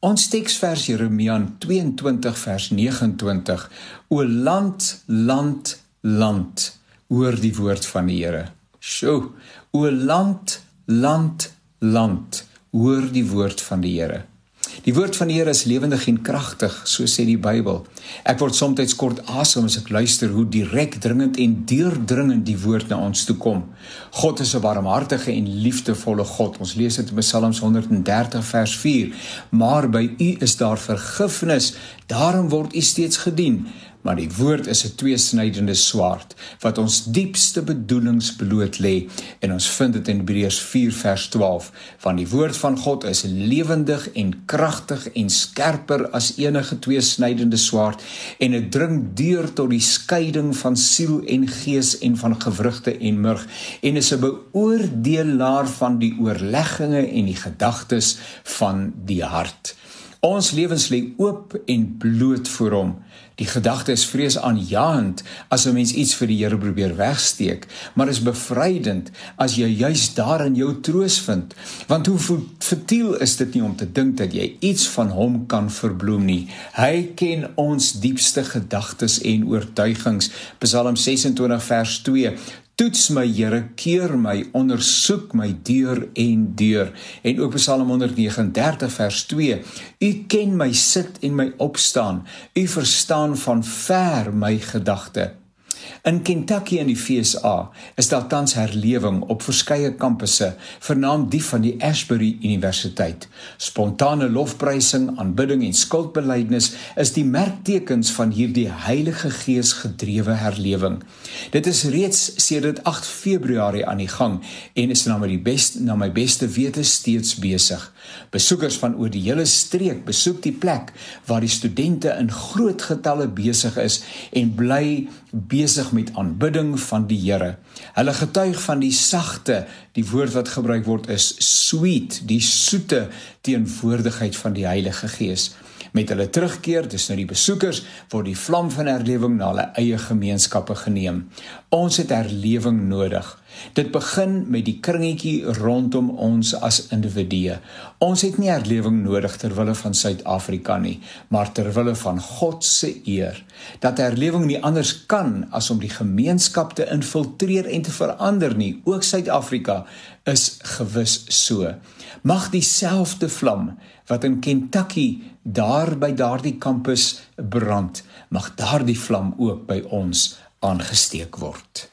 Ons teksvers Jeremia 22 vers 29 O land land land hoor die woord van die Here. Sjoe, o land land land hoor die woord van die Here. Die woord van die Here is lewendig en kragtig, so sê die Bybel. Ek word soms kort asem as ek luister hoe direk dringend en deurdringend die woord na ons toe kom. God is 'n barmhartige en liefdevolle God. Ons lees dit in Psalms 130 vers 4. Maar by U is daar vergifnis, daarom word U steeds gedien maar die woord is 'n tweesnydende swaard wat ons diepste bedoelings bloot lê en ons vind dit in Hebreërs 4 vers 12 van die woord van God is lewendig en kragtig en skerper as enige tweesnydende swaard en dit dring deur tot die skeiding van siel en gees en van gewrigte en murg en is 'n beoordelaar van die oorlegginge en die gedagtes van die hart Ons lewens lê oop en bloot voor hom. Die gedagte is vreesaanjaend as 'n mens iets vir die Here probeer wegsteek, maar is bevrydend as jy juis daarin jou troos vind. Want hoe vertiel is dit nie om te dink dat jy iets van hom kan verbloem nie. Hy ken ons diepste gedagtes en oortuigings. Psalm 26 vers 2 Toets my Here, keur my, ondersoek my deur en deur. En ook Psalm 139 vers 2. U ken my sit en my opstaan. U verstaan van ver my gedagte. In Kentucky in die FSA is daar tans herlewing op verskeie kampusse, vernaam die van die Ashbury Universiteit. Spontane lofprysing, aanbidding en skuldbelydenis is die merktekens van hierdie Heilige Gees gedrewe herlewing. Dit is reeds sedert 8 Februarie aan die gang en is na my beste na my beste wete steeds besig. Besoekers van oor die hele streek besoek die plek waar die studente in groot getalle besig is en bly besig met aanbidding van die Here. Hulle getuig van die sagte, die woord wat gebruik word is sweet, die soete teenwoordigheid van die Heilige Gees. Met hulle terugkeer, dis nou die besoekers, word die vlam van herlewing na hulle eie gemeenskappe geneem. Ons het herlewing nodig. Dit begin met die kringetjie rondom ons as individue. Ons het nie herlewing nodig ter wille van Suid-Afrika nie, maar ter wille van God se eer. Dat herlewing nie anders kan as om die gemeenskap te infiltreer en te verander nie, ook Suid-Afrika is gewis so. Mag dieselfde vlam wat in Kentucky daar by daardie kampus brand, mag daardie vlam ook by ons aangesteek word.